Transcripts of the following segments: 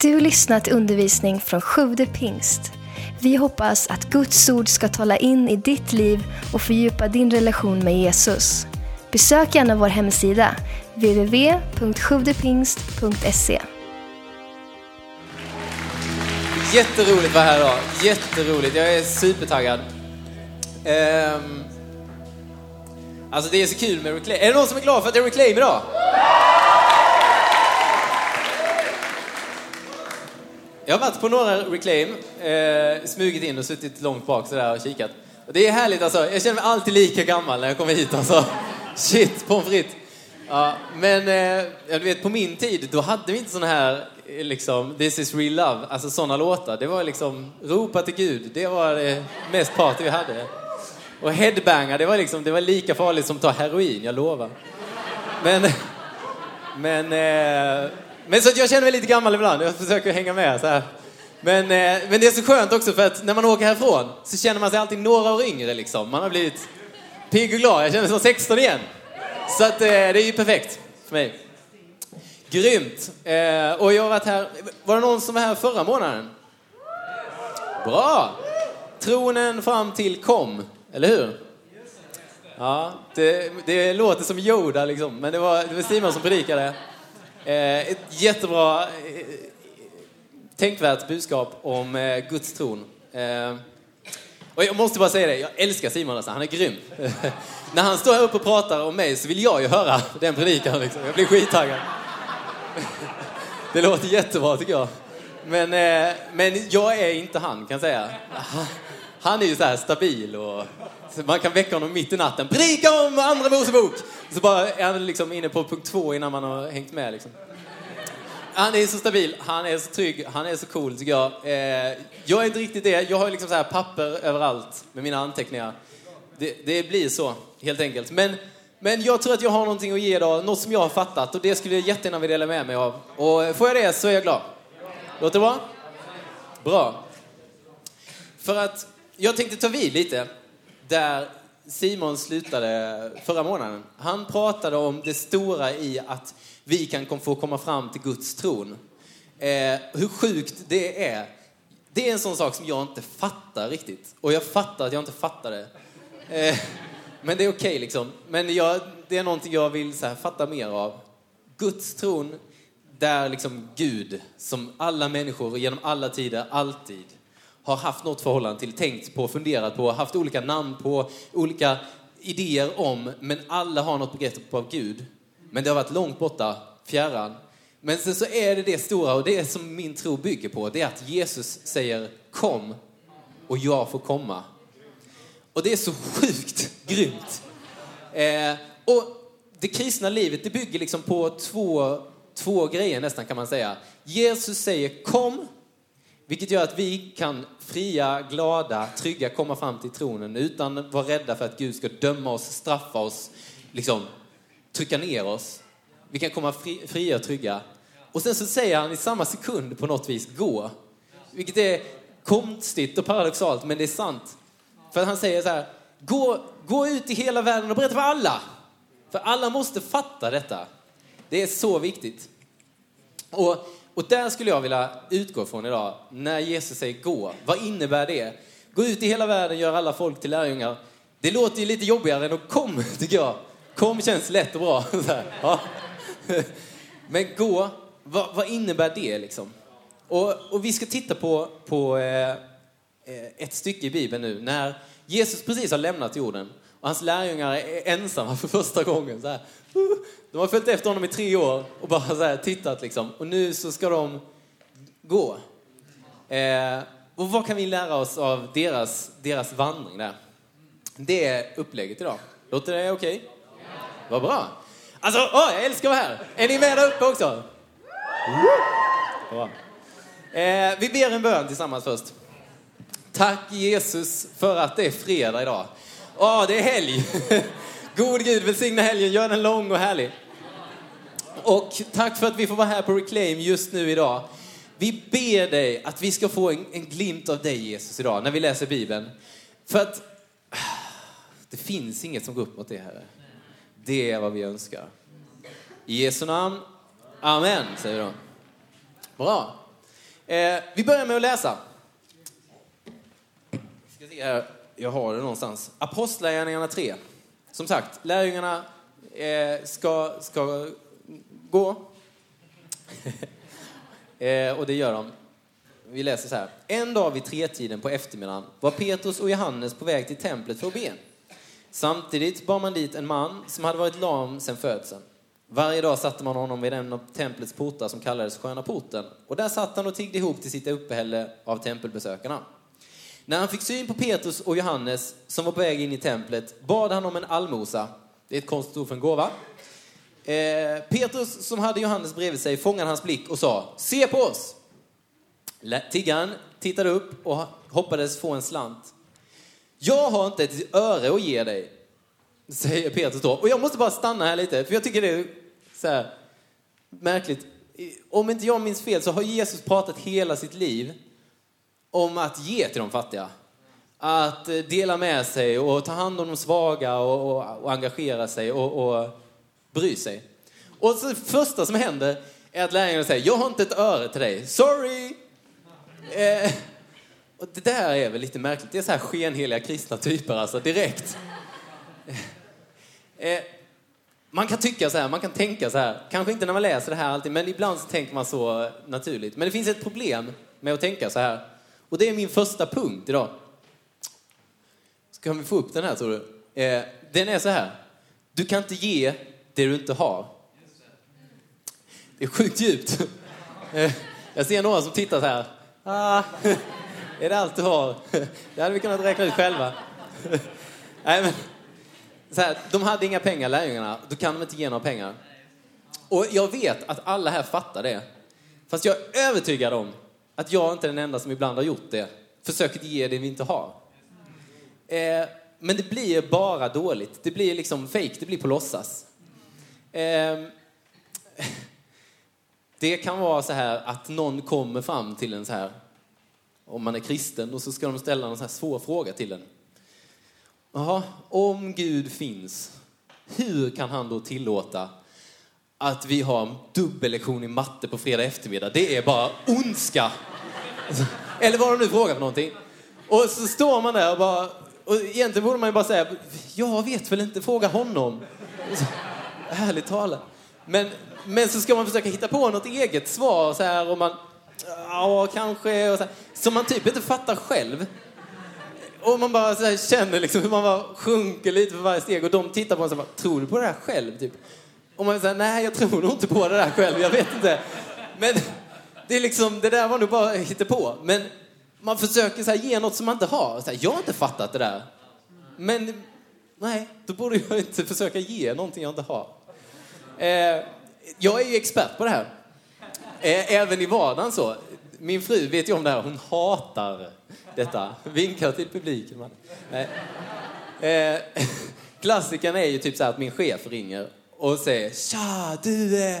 Du lyssnat till undervisning från Sjude pingst. Vi hoppas att Guds ord ska tala in i ditt liv och fördjupa din relation med Jesus. Besök gärna vår hemsida, www.sjuvdepingst.se. Jätteroligt att vara här idag. Jätteroligt. Jag är supertaggad. Um, alltså det är så kul med Reclaim. Är det någon som är glad för att det är Reclaim idag? Jag har varit på några Reclaim, eh, smugit in och suttit långt bak sådär och kikat. Och det är härligt alltså. Jag känner mig alltid lika gammal när jag kommer hit alltså. Shit, pommes frites. Ja, men eh, du vet på min tid, då hade vi inte såna här eh, liksom, This is real love, alltså såna låtar. Det var liksom, ropa till Gud, det var det mest party vi hade. Och headbanga, det var liksom, det var lika farligt som att ta heroin, jag lovar. Men, men, eh, men så att jag känner mig lite gammal ibland, jag försöker hänga med så här. Men, eh, men det är så skönt också för att när man åker härifrån så känner man sig alltid några år yngre liksom. Man har blivit pigg och glad, jag känner mig som 16 igen. Så att, eh, det är ju perfekt för mig. Grymt! Eh, och jag har varit här, var det någon som var här förra månaden? Bra! Tronen fram till kom, eller hur? Ja, det, det låter som Yoda liksom, men det var, det var Simon som predikade. Eh, ett jättebra, eh, tänkvärt budskap om eh, Guds tron. Och jag måste bara säga det, jag älskar Simon alltså, han är grym. När han står här uppe och pratar om mig så vill jag ju höra den predikan liksom. Jag blir skittaggad. Det låter jättebra tycker jag. Men, men jag är inte han kan jag säga. Han är ju så här stabil och man kan väcka honom mitt i natten. Predika om Andra Mosebok! Så bara är han liksom inne på punkt två innan man har hängt med liksom. Han är så stabil, han är så trygg, han är så cool tycker jag. Eh, jag är inte riktigt det. Jag har liksom så här papper överallt med mina anteckningar. Det, det, blir så, helt enkelt. Men, men jag tror att jag har någonting att ge idag, något som jag har fattat och det skulle jag jättegärna vilja dela med mig av. Och får jag det så är jag glad. Låter det bra? Bra. För att jag tänkte ta vid lite där Simon slutade förra månaden. Han pratade om det stora i att vi kan få komma fram till Guds tron. Eh, hur sjukt det är. Det är en sån sak som jag inte fattar riktigt. Och jag fattar att jag inte fattar det. Eh, men det är okej okay, liksom. Men jag, det är någonting jag vill så här, fatta mer av. Guds tron, där liksom Gud, som alla människor genom alla tider, alltid har haft något förhållande till, tänkt på, funderat på, haft olika namn på, olika idéer om, men alla har något begrepp av Gud. Men det har varit långt borta, fjärran. Men sen så är det det stora, och det som min tro bygger på, det är att Jesus säger kom och jag får komma. Och det är så sjukt grymt. Eh, och det kristna livet, det bygger liksom på två, två grejer nästan kan man säga. Jesus säger kom, vilket gör att vi kan fria, glada, trygga komma fram till tronen utan att vara rädda för att Gud ska döma oss, straffa oss, liksom trycka ner oss. Vi kan komma fri, fria och trygga. Och sen så säger han i samma sekund på något vis gå. Vilket är konstigt och paradoxalt, men det är sant. För han säger så här, gå, gå ut i hela världen och berätta för alla. För alla måste fatta detta. Det är så viktigt. Och, och där skulle jag vilja utgå från idag, när Jesus säger gå. Vad innebär det? Gå ut i hela världen, gör alla folk till lärjungar. Det låter ju lite jobbigare än att kom, tycker jag. Kom känns lätt och bra. Ja. Men gå, vad, vad, innebär det liksom? Och, och, vi ska titta på, på eh, eh, ett stycke i Bibeln nu när Jesus precis har lämnat jorden och hans lärjungar är ensamma för första gången. Så här. De har följt efter honom i tre år och bara så här, tittat liksom. Och nu så ska de gå. Eh, och vad kan vi lära oss av deras, deras vandring där? Det är upplägget idag. Låter det okej? Okay? Vad bra. Alltså, åh, jag älskar att vara här. Är ni med där uppe också? Bra. Eh, vi ber en bön tillsammans först. Tack Jesus för att det är fredag idag. Åh, det är helg. God Gud, välsigna helgen, gör den lång och härlig. Och tack för att vi får vara här på Reclaim just nu idag. Vi ber dig att vi ska få en, en glimt av dig Jesus idag när vi läser Bibeln. För att ah, det finns inget som går upp mot det, Herre. Det är vad vi önskar. I Jesu namn. Amen, säger de. Bra. Eh, vi börjar med att läsa. Ska se här. Jag har det någonstans. Apostlagärningarna 3. Som sagt, lärjungarna eh, ska, ska gå. eh, och det gör de. Vi läser så här. En dag vid tretiden på eftermiddagen var Petrus och Johannes på väg till templet för att be. Samtidigt bar man dit en man som hade varit lam sedan födseln. Varje dag satte man honom vid en av templets portar som kallades Sköna porten och där satt han och tiggde ihop till sitt uppehälle av tempelbesökarna. När han fick syn på Petrus och Johannes som var på väg in i templet bad han om en allmosa. Det är ett konstigt ord för en gåva. Eh, Petrus som hade Johannes bredvid sig fångade hans blick och sa Se på oss! Tiggaren tittade upp och hoppades få en slant. Jag har inte ett öre att ge dig, säger Petrus då. Och jag måste bara stanna här lite, för jag tycker det är så här märkligt. Om inte jag minns fel så har Jesus pratat hela sitt liv om att ge till de fattiga. Att eh, dela med sig och ta hand om de svaga och, och, och engagera sig och, och bry sig. Och så det första som händer är att lärjungarna säger, jag har inte ett öre till dig. Sorry! Eh, och det där är väl lite märkligt. Det är så här skenheliga kristna typer alltså, direkt. Eh, man kan tycka så här, man kan tänka så här. Kanske inte när man läser det här alltid, men ibland så tänker man så naturligt. Men det finns ett problem med att tänka så här. Och det är min första punkt idag. Ska vi få upp den här tror du? Eh, den är så här. Du kan inte ge det du inte har. Det är sjukt djupt. Eh, jag ser några som tittar så här. Ah, är det allt du har? Det hade vi kunnat räkna ut själva. Nej, men, så här, de hade inga pengar, lärjungarna. Då kan de inte ge några pengar. Och jag vet att alla här fattar det. Fast jag är övertygad om att jag inte är den enda som ibland har gjort det. Försökt ge det vi inte har. Eh, men det blir bara dåligt. Det blir liksom fake, det blir på låtsas. Eh, det kan vara så här att någon kommer fram till en så här, om man är kristen, och så ska de ställa en så här svår fråga till en. Jaha, om Gud finns, hur kan han då tillåta att vi har en dubbellektion i matte på fredag eftermiddag? Det är bara ondska. Eller vad de nu frågar för någonting. Och så står man där och bara, och egentligen borde man ju bara säga, jag vet väl inte, fråga honom. Så, ärligt talat. Men, men så ska man försöka hitta på något eget svar så här och man, ja kanske, och så här, som man typ inte fattar själv. Och man bara så här, känner liksom hur man bara sjunker lite för varje steg och de tittar på en och bara, tror du på det här själv? Typ. Och man säger, nej jag tror nog inte på det där själv, jag vet inte. Men det är liksom, det där var nog bara på. Men man försöker så här, ge något som man inte har. Så här, jag har inte fattat det där. Men nej, då borde jag inte försöka ge någonting jag inte har. Eh, jag är ju expert på det här. Eh, även i vardagen så. Min fru vet ju om det här, hon hatar detta. Vinkar till publiken. Man. Eh, klassikern är ju typ så här att min chef ringer och säger Tja, du, eh,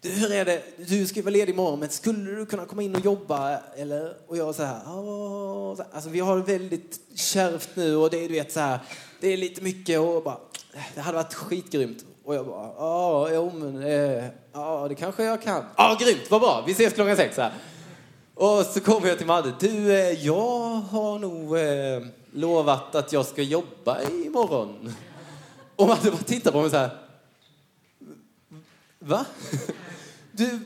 du, hur är det? Du ska vara ledig imorgon, men skulle du kunna komma in och jobba? Eller? Och jag så här, Åh. alltså vi har det väldigt kärvt nu och det, du vet, så här, det är lite mycket och bara, äh, det hade varit skitgrymt. Och jag bara, ja, jo men, eh, ja det kanske jag kan. Ja, grymt, vad bra, vi ses klockan sex här. Och så kommer jag till Madde, du, eh, jag har nog eh, lovat att jag ska jobba imorgon. Och Madde bara tittar på mig så här, va? Du,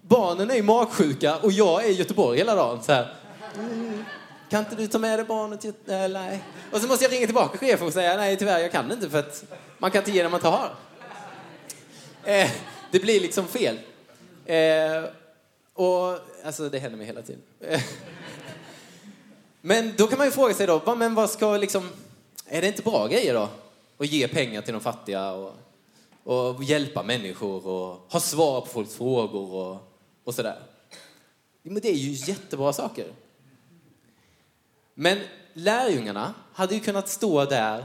barnen är ju magsjuka och jag är i Göteborg hela dagen. Så här. Mm, kan inte du ta med dig barnet? Till, äh, nej. Och så måste jag ringa tillbaka chefen och säga nej tyvärr jag kan inte för att man kan inte ge det man inte har. Eh, det blir liksom fel. Eh, och alltså det händer mig hela tiden. Eh, men då kan man ju fråga sig då, men vad ska liksom, är det inte bra grejer då? Att ge pengar till de fattiga och och hjälpa människor och ha svar på folks frågor och, och sådär. Men det är ju jättebra saker. Men lärjungarna hade ju kunnat stå där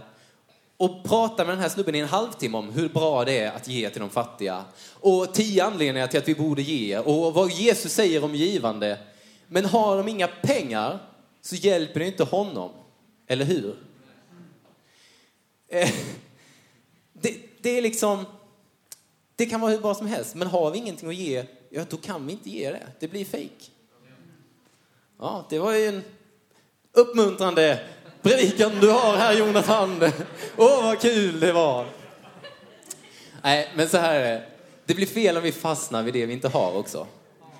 och prata med den här snubben i en halvtimme om hur bra det är att ge till de fattiga. Och tio anledningar till att vi borde ge och vad Jesus säger om givande. Men har de inga pengar så hjälper det inte honom. Eller hur? Eh, det, är liksom, det kan vara hur bra som helst, men har vi ingenting att ge, ja då kan vi inte ge det. Det blir fejk. Ja, det var ju en uppmuntrande predikan du har här Jonathan. Åh, vad kul det var. Nej, men så här är det. Det blir fel om vi fastnar vid det vi inte har också.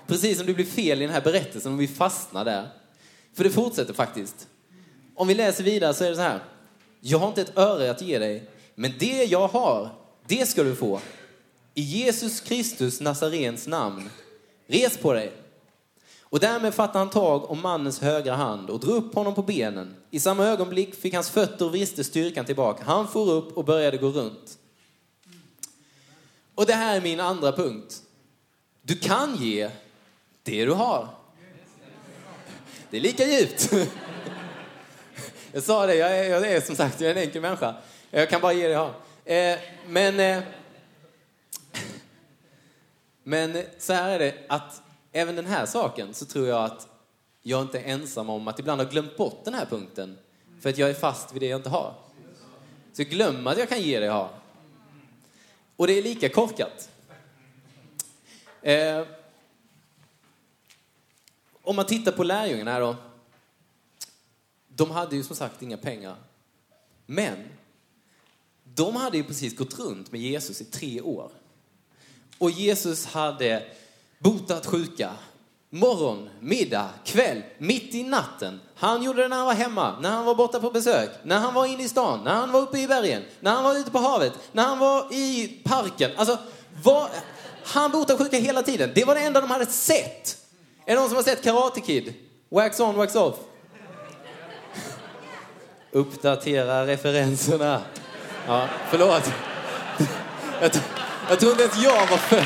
Precis som det blir fel i den här berättelsen om vi fastnar där. För det fortsätter faktiskt. Om vi läser vidare så är det så här. Jag har inte ett öre att ge dig, men det jag har, det ska du få. I Jesus Kristus Nazarens namn. Res på dig. Och därmed fattade han tag om mannens högra hand och drog upp honom på benen. I samma ögonblick fick hans fötter och vrister styrkan tillbaka. Han for upp och började gå runt. Och det här är min andra punkt. Du kan ge det du har. Det är lika djupt. Jag sa det, jag är, jag är som sagt jag är en enkel människa. Jag kan bara ge det jag. Eh, men, eh, men så här är det att även den här saken så tror jag att jag inte är ensam om att ibland ha glömt bort den här punkten för att jag är fast vid det jag inte har. Så jag glömmer att jag kan ge det jag har. Och det är lika korkat. Eh, om man tittar på lärjungarna här då. De hade ju som sagt inga pengar. Men de hade ju precis gått runt med Jesus i tre år. Och Jesus hade botat sjuka. Morgon, middag, kväll, mitt i natten. Han gjorde det när han var hemma, när han var borta på besök, när han var inne i stan, när han var uppe i bergen, när han var ute på havet, när han var i parken. Alltså, var, han botade sjuka hela tiden. Det var det enda de hade sett. Är det någon som har sett Karate Kid? Wax on, wax off. Uppdatera referenserna. Ja, förlåt. Jag, jag tror inte ens jag var född.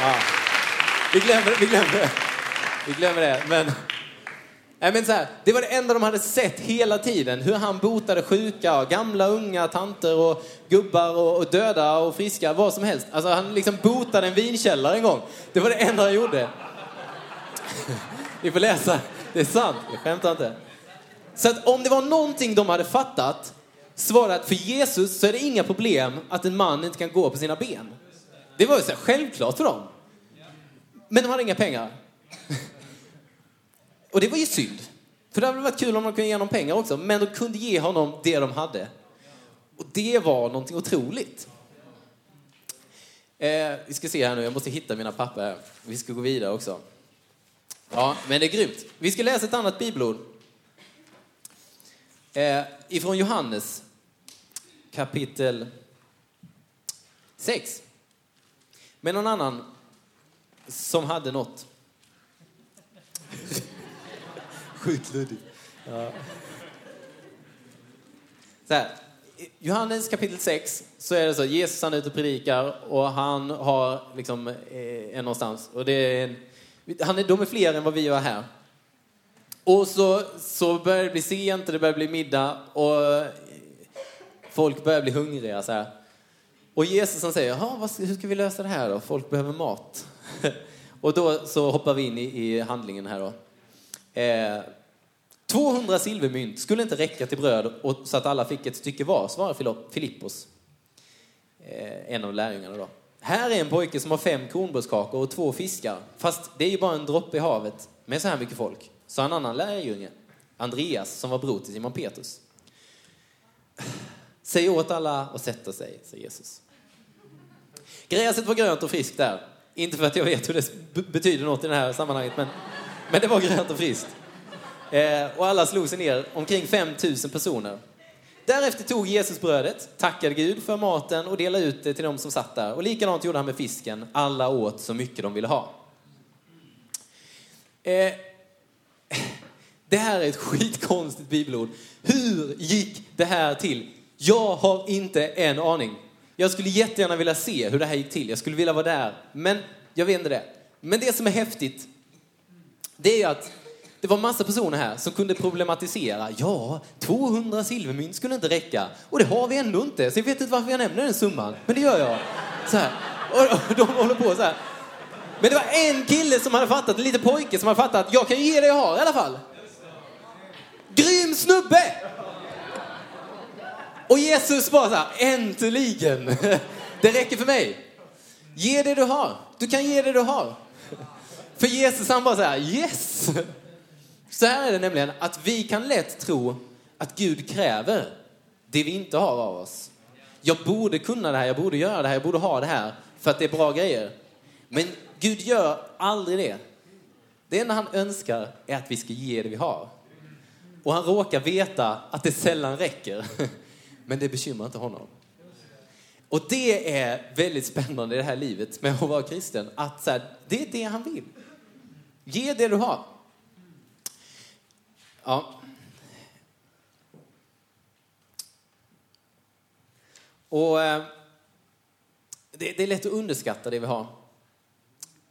Ja. Vi glömmer, vi glömmer det. Vi glömmer det. Men, nej, men så här, det var det enda de hade sett hela tiden. Hur han botade sjuka, gamla, unga, tanter och gubbar och, och döda och friska, vad som helst. Alltså han liksom botade en vinkällare en gång. Det var det enda han gjorde. Ni får läsa. Det är sant, jag skämtar inte. Så att om det var någonting de hade fattat så var det att för Jesus så är det inga problem att en man inte kan gå på sina ben. Det var ju så självklart för dem. Men de hade inga pengar. Och det var ju synd. För det hade varit kul om de kunde ge honom pengar också. Men de kunde ge honom det de hade. Och det var någonting otroligt. Eh, vi ska se här nu, jag måste hitta mina papper här. Vi ska gå vidare också. Ja, men det är grymt. Vi ska läsa ett annat bibelord. Eh, ifrån Johannes kapitel 6. Med någon annan som hade något. Sjukt luddigt. Ja. Så här, Johannes kapitel 6 så är det så, Jesus han är ute och predikar och han har liksom eh, en någonstans. Och det är en, han är, de är fler än vad vi gör här. Och så, så börjar det bli sent och det börjar bli middag och folk börjar bli hungriga så här. Och Jesus han säger, hur ska vi lösa det här då? Folk behöver mat. och då så hoppar vi in i, i handlingen här då. Eh, 200 silvermynt skulle inte räcka till bröd och, så att alla fick ett stycke var, svarar Filippos. Eh, en av lärjungarna då. Här är en pojke som har fem kornbrödskakor och två fiskar. Fast det är ju bara en droppe i havet med så här mycket folk. Sa en annan lärjunge, Andreas, som var bror till Simon Petrus. Säg åt alla att sätta sig, säger Jesus. Gräset var grönt och friskt där. Inte för att jag vet hur det betyder något i det här sammanhanget, men, men det var grönt och friskt. Eh, och alla slog sig ner, omkring 5000 personer. Därefter tog Jesus brödet, tackade Gud för maten och delade ut det till de som satt där. Och likadant gjorde han med fisken. Alla åt så mycket de ville ha. Eh, det här är ett skitkonstigt bibelord. Hur gick det här till? Jag har inte en aning. Jag skulle jättegärna vilja se hur det här gick till. Jag skulle vilja vara där. Men jag vet inte det. Men det som är häftigt, det är att det var massa personer här som kunde problematisera. Ja, 200 silvermynt skulle inte räcka. Och det har vi ändå inte. Så jag vet inte varför jag nämner den summan. Men det gör jag. Så här. Och de håller på så här. Men det var en kille som hade fattat, en liten pojke som hade fattat. Jag kan ju ge det jag har i alla fall. Grym snubbe! Och Jesus bara så här, äntligen! Det räcker för mig. Ge det du har. Du kan ge det du har. För Jesus han bara så här, yes! Så här är det nämligen att vi kan lätt tro att Gud kräver det vi inte har av oss. Jag borde kunna det här, jag borde göra det här, jag borde ha det här för att det är bra grejer. Men Gud gör aldrig det. Det enda han önskar är att vi ska ge det vi har. Och han råkar veta att det sällan räcker. Men det bekymrar inte honom. Och det är väldigt spännande i det här livet med att vara kristen. Att så här, det är det han vill. Ge det du har. Ja. Och eh, det, det är lätt att underskatta det vi har.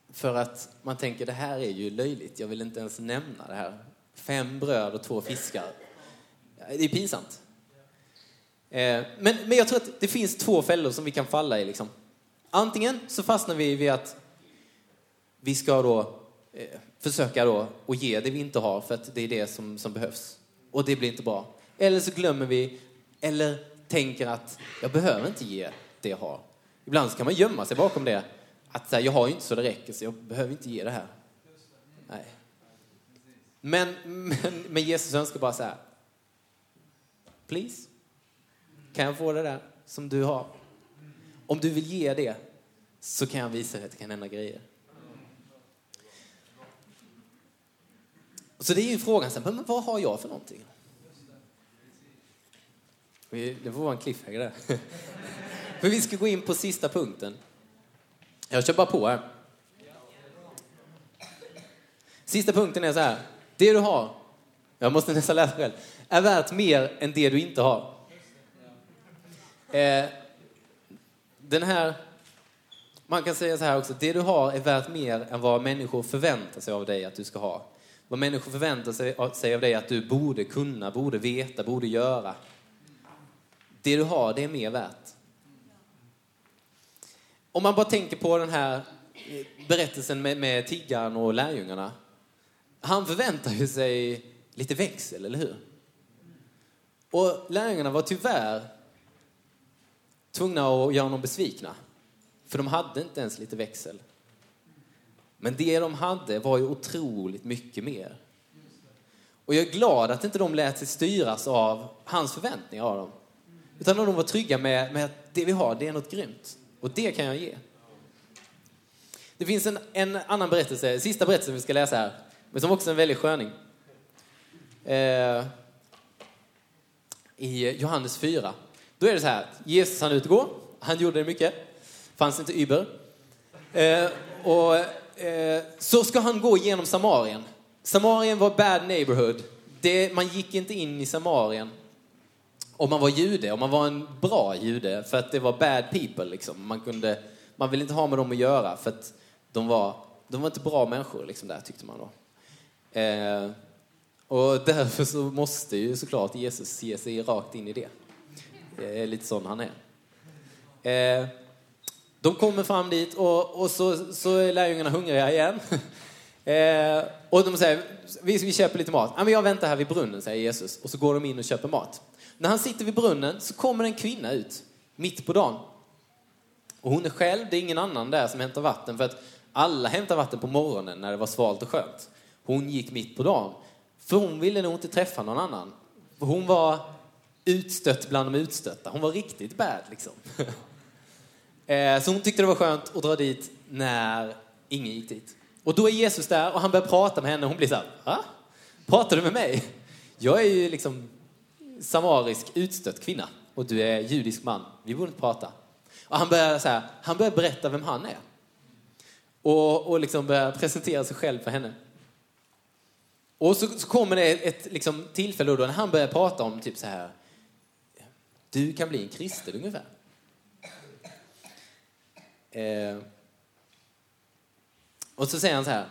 För att man tänker det här är ju löjligt, jag vill inte ens nämna det här. Fem bröd och två fiskar. Det är pinsamt. Eh, men, men jag tror att det finns två fällor som vi kan falla i. Liksom. Antingen så fastnar vi vid att vi ska då eh, försöka då att ge det vi inte har för att det är det som, som behövs. Och det blir inte bra. Eller så glömmer vi, eller tänker att jag behöver inte ge det jag har. Ibland så kan man gömma sig bakom det. Att här, jag har ju inte så det räcker så jag behöver inte ge det här. Nej. Men, men, men Jesus önskar bara så här. Please. Kan jag få det där som du har? Om du vill ge det så kan jag visa dig att det kan hända grejer. Så det är ju frågan, men vad har jag för någonting? Det får vara en cliffhanger där. För vi ska gå in på sista punkten. Jag kör bara på här. Sista punkten är så här. Det du har, jag måste nästan läsa själv, är värt mer än det du inte har. Eh, den här, man kan säga så här också, det du har är värt mer än vad människor förväntar sig av dig att du ska ha. Vad människor förväntar sig av dig att du borde kunna, borde veta, borde göra. Det du har, det är mer värt. Om man bara tänker på den här eh, berättelsen med, med tiggaren och lärjungarna. Han förväntar ju sig lite växel, eller hur? Och lärjungarna var tyvärr tvungna att göra honom besvikna. För de hade inte ens lite växel. Men det de hade var ju otroligt mycket mer. Och jag är glad att inte de lät sig styras av hans förväntningar av dem. Utan att de var trygga med, med att det vi har, det är något grymt. Och det kan jag ge. Det finns en, en annan berättelse, sista berättelsen vi ska läsa här, men som också är en väldig sköning. Eh, I Johannes 4. Då är det så här, Jesus han utgår, han gjorde det mycket, fanns inte Uber. Eh, och eh, så ska han gå genom Samarien. Samarien var bad neighborhood. Det, man gick inte in i Samarien om man var jude, om man var en bra jude, för att det var bad people. Liksom. Man, kunde, man ville inte ha med dem att göra, för att de var, de var inte bra människor, liksom, där, tyckte man då. Eh, och därför så måste ju såklart Jesus ge sig rakt in i det. Det är lite sån han är. Eh, de kommer fram dit och, och så, så är lärjungarna hungriga igen. Eh, och de säger, vi, vi köper lite mat. Ja, men jag väntar här vid brunnen, säger Jesus. Och så går de in och köper mat. När han sitter vid brunnen så kommer en kvinna ut, mitt på dagen. Och hon är själv, det är ingen annan där som hämtar vatten, för att alla hämtar vatten på morgonen när det var svalt och skönt. Hon gick mitt på dagen, för hon ville nog inte träffa någon annan. Hon var utstött bland de utstötta. Hon var riktigt bad liksom. Eh, så hon tyckte det var skönt att dra dit när ingen gick dit. Och då är Jesus där och han börjar prata med henne och hon blir så här, va? Pratar du med mig? Jag är ju liksom samarisk utstött kvinna och du är judisk man. Vi borde inte prata. Och han börjar, så här, han börjar berätta vem han är. Och, och liksom börjar presentera sig själv för henne. Och så, så kommer det ett, liksom, tillfälle då när han börjar prata om typ så här. Du kan bli en kristen ungefär. Eh, och så säger han så här.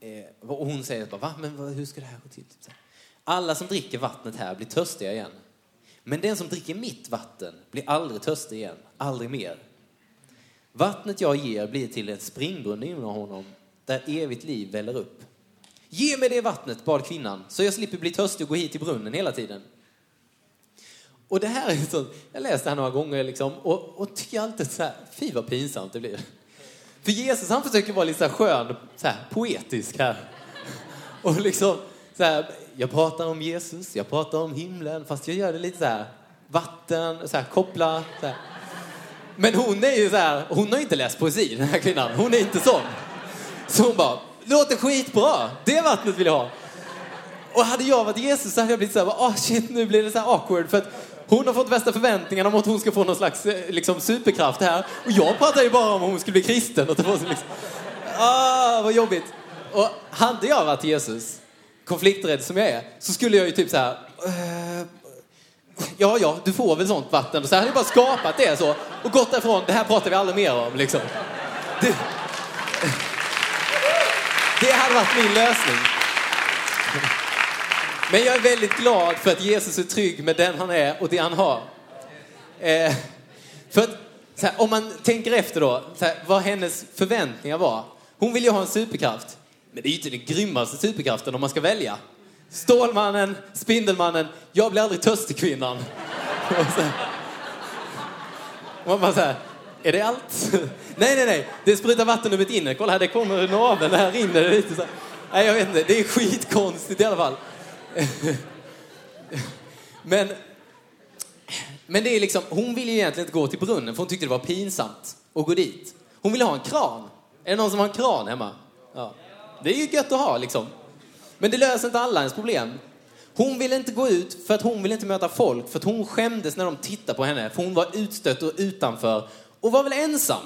Eh, och hon säger bara, va? Men hur ska det här gå till? Typ alla som dricker vattnet här blir törstiga igen. Men den som dricker mitt vatten blir aldrig törstig igen, aldrig mer. Vattnet jag ger blir till en springbrunn inom honom, där evigt liv väller upp. Ge mig det vattnet, bad kvinnan, så jag slipper bli törstig och gå hit till brunnen hela tiden. Och det här är så, jag läste det här några gånger liksom, och, och tycker alltid så här, fy vad pinsamt det blir. För Jesus han försöker vara lite så här skön, så här, poetisk här. Och liksom, så här, jag pratar om Jesus, jag pratar om himlen, fast jag gör det lite så här, vatten, så här, koppla. Så här. Men hon är ju så här, hon har inte läst poesi den här kvinnan, hon är inte sån. Så hon bara, låter skitbra, det vattnet vill jag ha. Och hade jag varit Jesus så hade jag blivit såhär oh ah, shit nu blir det så här awkward för att hon har fått värsta förväntningarna om att hon ska få någon slags eh, liksom, superkraft här. Och jag pratar ju bara om att hon skulle bli kristen. Och det var liksom, ah, vad jobbigt. Och hade jag varit Jesus, konflikträdd som jag är, så skulle jag ju typ så här, eh, ja, ja, du får väl sånt vatten. Och så hade jag bara skapat det så och gått därifrån, det här pratar vi aldrig mer om liksom. Det hade varit min lösning. Men jag är väldigt glad för att Jesus är trygg med den han är och det han har. Eh, för att, här, om man tänker efter då, här, vad hennes förväntningar var. Hon vill ju ha en superkraft. Men det är ju inte den grymmaste superkraften om man ska välja. Stålmannen, Spindelmannen, jag blir aldrig törstig kvinnan. Och man bara så här, är det allt? nej, nej, nej, det sprutar vatten ur mitt inre. Kolla här, det kommer naveln, här rinner det lite så här. Nej, jag vet inte, det är skitkonstigt i alla fall. men, men det är liksom, hon ville egentligen inte gå till brunnen för hon tyckte det var pinsamt att gå dit. Hon ville ha en kran. Är det någon som har en kran hemma? Ja. Det är ju gött att ha liksom. Men det löser inte alla ens problem. Hon ville inte gå ut för att hon ville inte möta folk, för att hon skämdes när de tittade på henne, för hon var utstött och utanför och var väl ensam.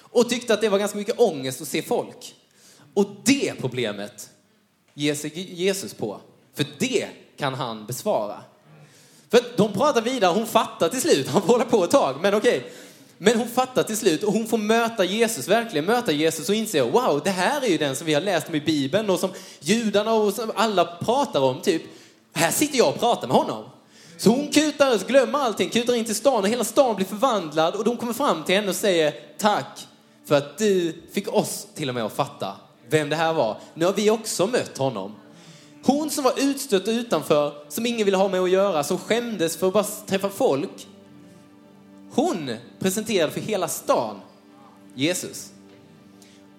Och tyckte att det var ganska mycket ångest att se folk. Och det problemet ger sig Jesus på. För det kan han besvara. För de pratar vidare, hon fattar till slut, han får hålla på ett tag, men okej. Okay. Men hon fattar till slut och hon får möta Jesus, verkligen möta Jesus och inse, wow, det här är ju den som vi har läst om i Bibeln och som judarna och som alla pratar om, typ. Här sitter jag och pratar med honom. Så hon kutar, glömmer allting, kutar in till stan och hela stan blir förvandlad och de kommer fram till henne och säger, tack för att du fick oss till och med att fatta vem det här var. Nu har vi också mött honom. Hon som var utstött och utanför, som ingen ville ha med att göra, som skämdes för att bara träffa folk. Hon presenterade för hela stan Jesus.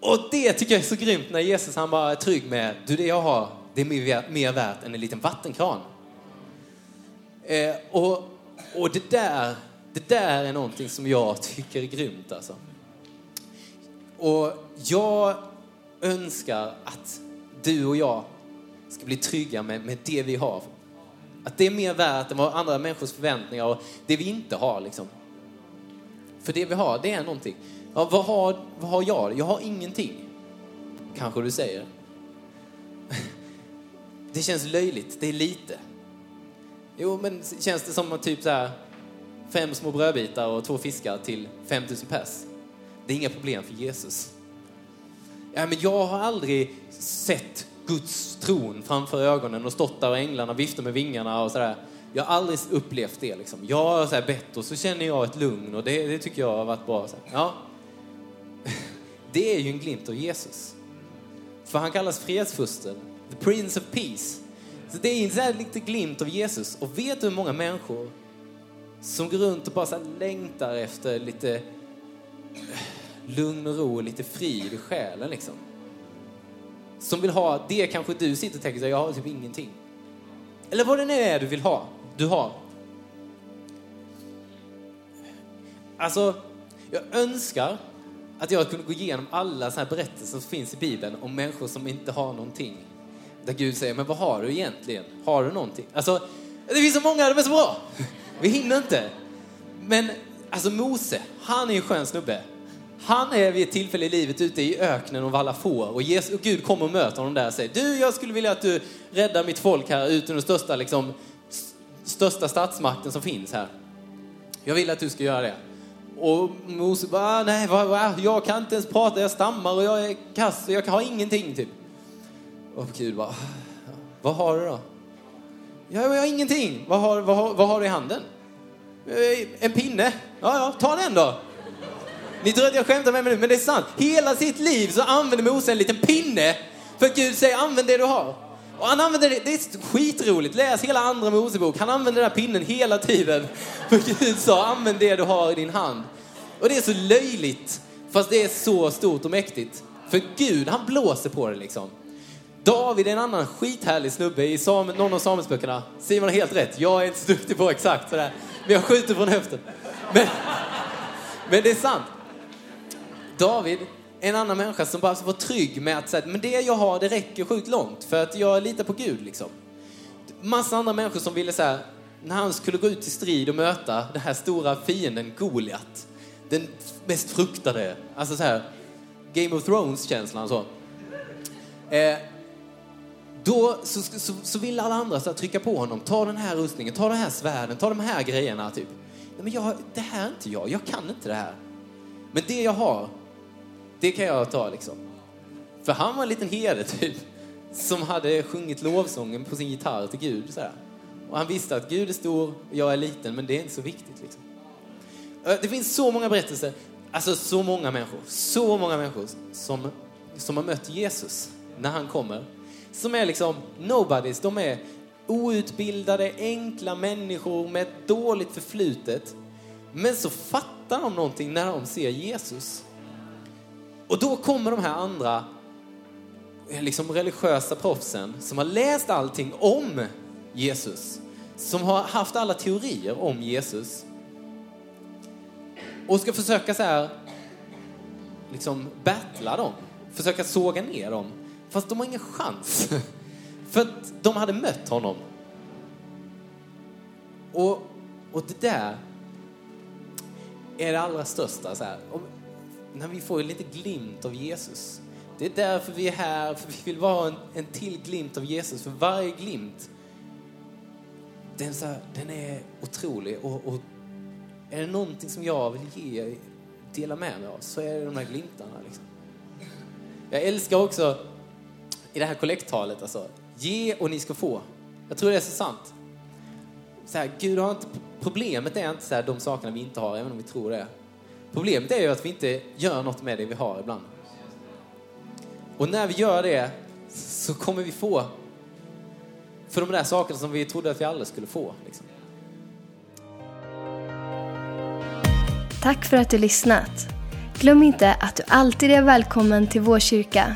Och det tycker jag är så grymt när Jesus han bara är trygg med, du det jag har, det är mer, mer värt än en liten vattenkran. Eh, och, och det där, det där är någonting som jag tycker är grymt alltså. Och jag önskar att du och jag ska bli trygga med, med det vi har. Att det är mer värt än vad andra människors förväntningar och det vi inte har. Liksom. För det vi har, det är någonting. Ja, vad, har, vad har jag? Jag har ingenting. Kanske du säger. Det känns löjligt, det är lite. Jo, men känns det som typ så här, fem små brödbitar och två fiskar till 5000 pers? Det är inga problem för Jesus. Ja, men jag har aldrig sett Guds tron framför ögonen och stått där och änglarna viftar med vingarna och sådär. Jag har aldrig upplevt det liksom. Jag har så här bett och så känner jag ett lugn och det, det tycker jag har varit bra. Så ja. Det är ju en glimt av Jesus. För han kallas fredsfursten, the prince of peace. Det är en så här lite glimt av Jesus. Och vet du hur många människor som går runt och bara så längtar efter lite eh, lugn och ro och lite frid i själen liksom som vill ha det kanske du sitter och tänker så jag har typ ingenting. Eller vad det nu är du vill ha, du har. Alltså, jag önskar att jag kunde gå igenom alla såna här berättelser som finns i Bibeln om människor som inte har någonting. Där Gud säger, men vad har du egentligen? Har du någonting? Alltså, det finns så många, de är så bra. Vi hinner inte. Men alltså Mose, han är en skön snubbe. Han är vid ett tillfälle i livet ute i öknen och vallar får och, Jesus, och Gud kommer och möter honom där och säger du, jag skulle vilja att du räddar mitt folk här ut ur den största, liksom, största statsmakten som finns här. Jag vill att du ska göra det. Och Mose bara, ah, nej, va, va, jag kan inte ens prata, jag stammar och jag är kass och jag har ingenting typ. Och Gud bara, vad har du då? Ja, jag har ingenting. Vad har, vad, har, vad har du i handen? Eh, en pinne. Ja, ja, ta den då. Ni tror att jag skämtar med mig nu, men det är sant. Hela sitt liv så använder Mose en liten pinne för att Gud säger använd det du har. Och han använder det, det är skitroligt. Läs hela andra Mosebok. Han använder den här pinnen hela tiden. För Gud sa, använd det du har i din hand. Och det är så löjligt. Fast det är så stort och mäktigt. För Gud, han blåser på det liksom. David är en annan skithärlig snubbe i Sam, någon av Samuelsböckerna. Simon har helt rätt. Jag är inte så duktig på exakt sådär. Men jag skjuter från höften. Men, men det är sant. David är en annan människa som bara var trygg med att säga men det jag har det räcker sjukt långt för att jag litar på Gud liksom. Massa andra människor som ville säga när han skulle gå ut till strid och möta den här stora fienden Goliat. Den mest fruktade, alltså så här Game of Thrones-känslan så. Eh, då så, så, så vill alla andra så trycka på honom. Ta den här rustningen, ta den här svärden, ta de här grejerna. Typ. Nej, men jag, det här är inte jag, jag kan inte det här. Men det jag har, det kan jag ta liksom. För han var en liten herde typ. Som hade sjungit lovsången på sin gitarr till Gud. Så här. Och han visste att Gud är stor och jag är liten, men det är inte så viktigt. Liksom. Det finns så många berättelser, alltså så många människor, så många människor som, som har mött Jesus när han kommer som är liksom nobodies. De är outbildade, enkla människor med ett dåligt förflutet. Men så fattar de någonting när de ser Jesus. Och då kommer de här andra eh, liksom religiösa proffsen som har läst allting om Jesus. Som har haft alla teorier om Jesus. Och ska försöka så här, liksom battla dem. Försöka såga ner dem. Fast de har ingen chans. För att de hade mött honom. Och, och det där är det allra största. Så här. Om, när vi får lite glimt av Jesus. Det är därför vi är här, för vi vill vara en, en till glimt av Jesus. För varje glimt, den, så här, den är otrolig. Och, och, är det någonting som jag vill ge, dela med mig av, så är det de här glimtarna. Liksom. Jag älskar också i det här kollekttalet. Alltså. Ge och ni ska få. Jag tror det är så sant. Så här, Gud har inte, problemet är inte så här, de sakerna vi inte har, även om vi tror det. Problemet är ju att vi inte gör något med det vi har ibland. Och när vi gör det så kommer vi få för de där sakerna som vi trodde att vi aldrig skulle få. Liksom. Tack för att du lyssnat. Glöm inte att du alltid är välkommen till vår kyrka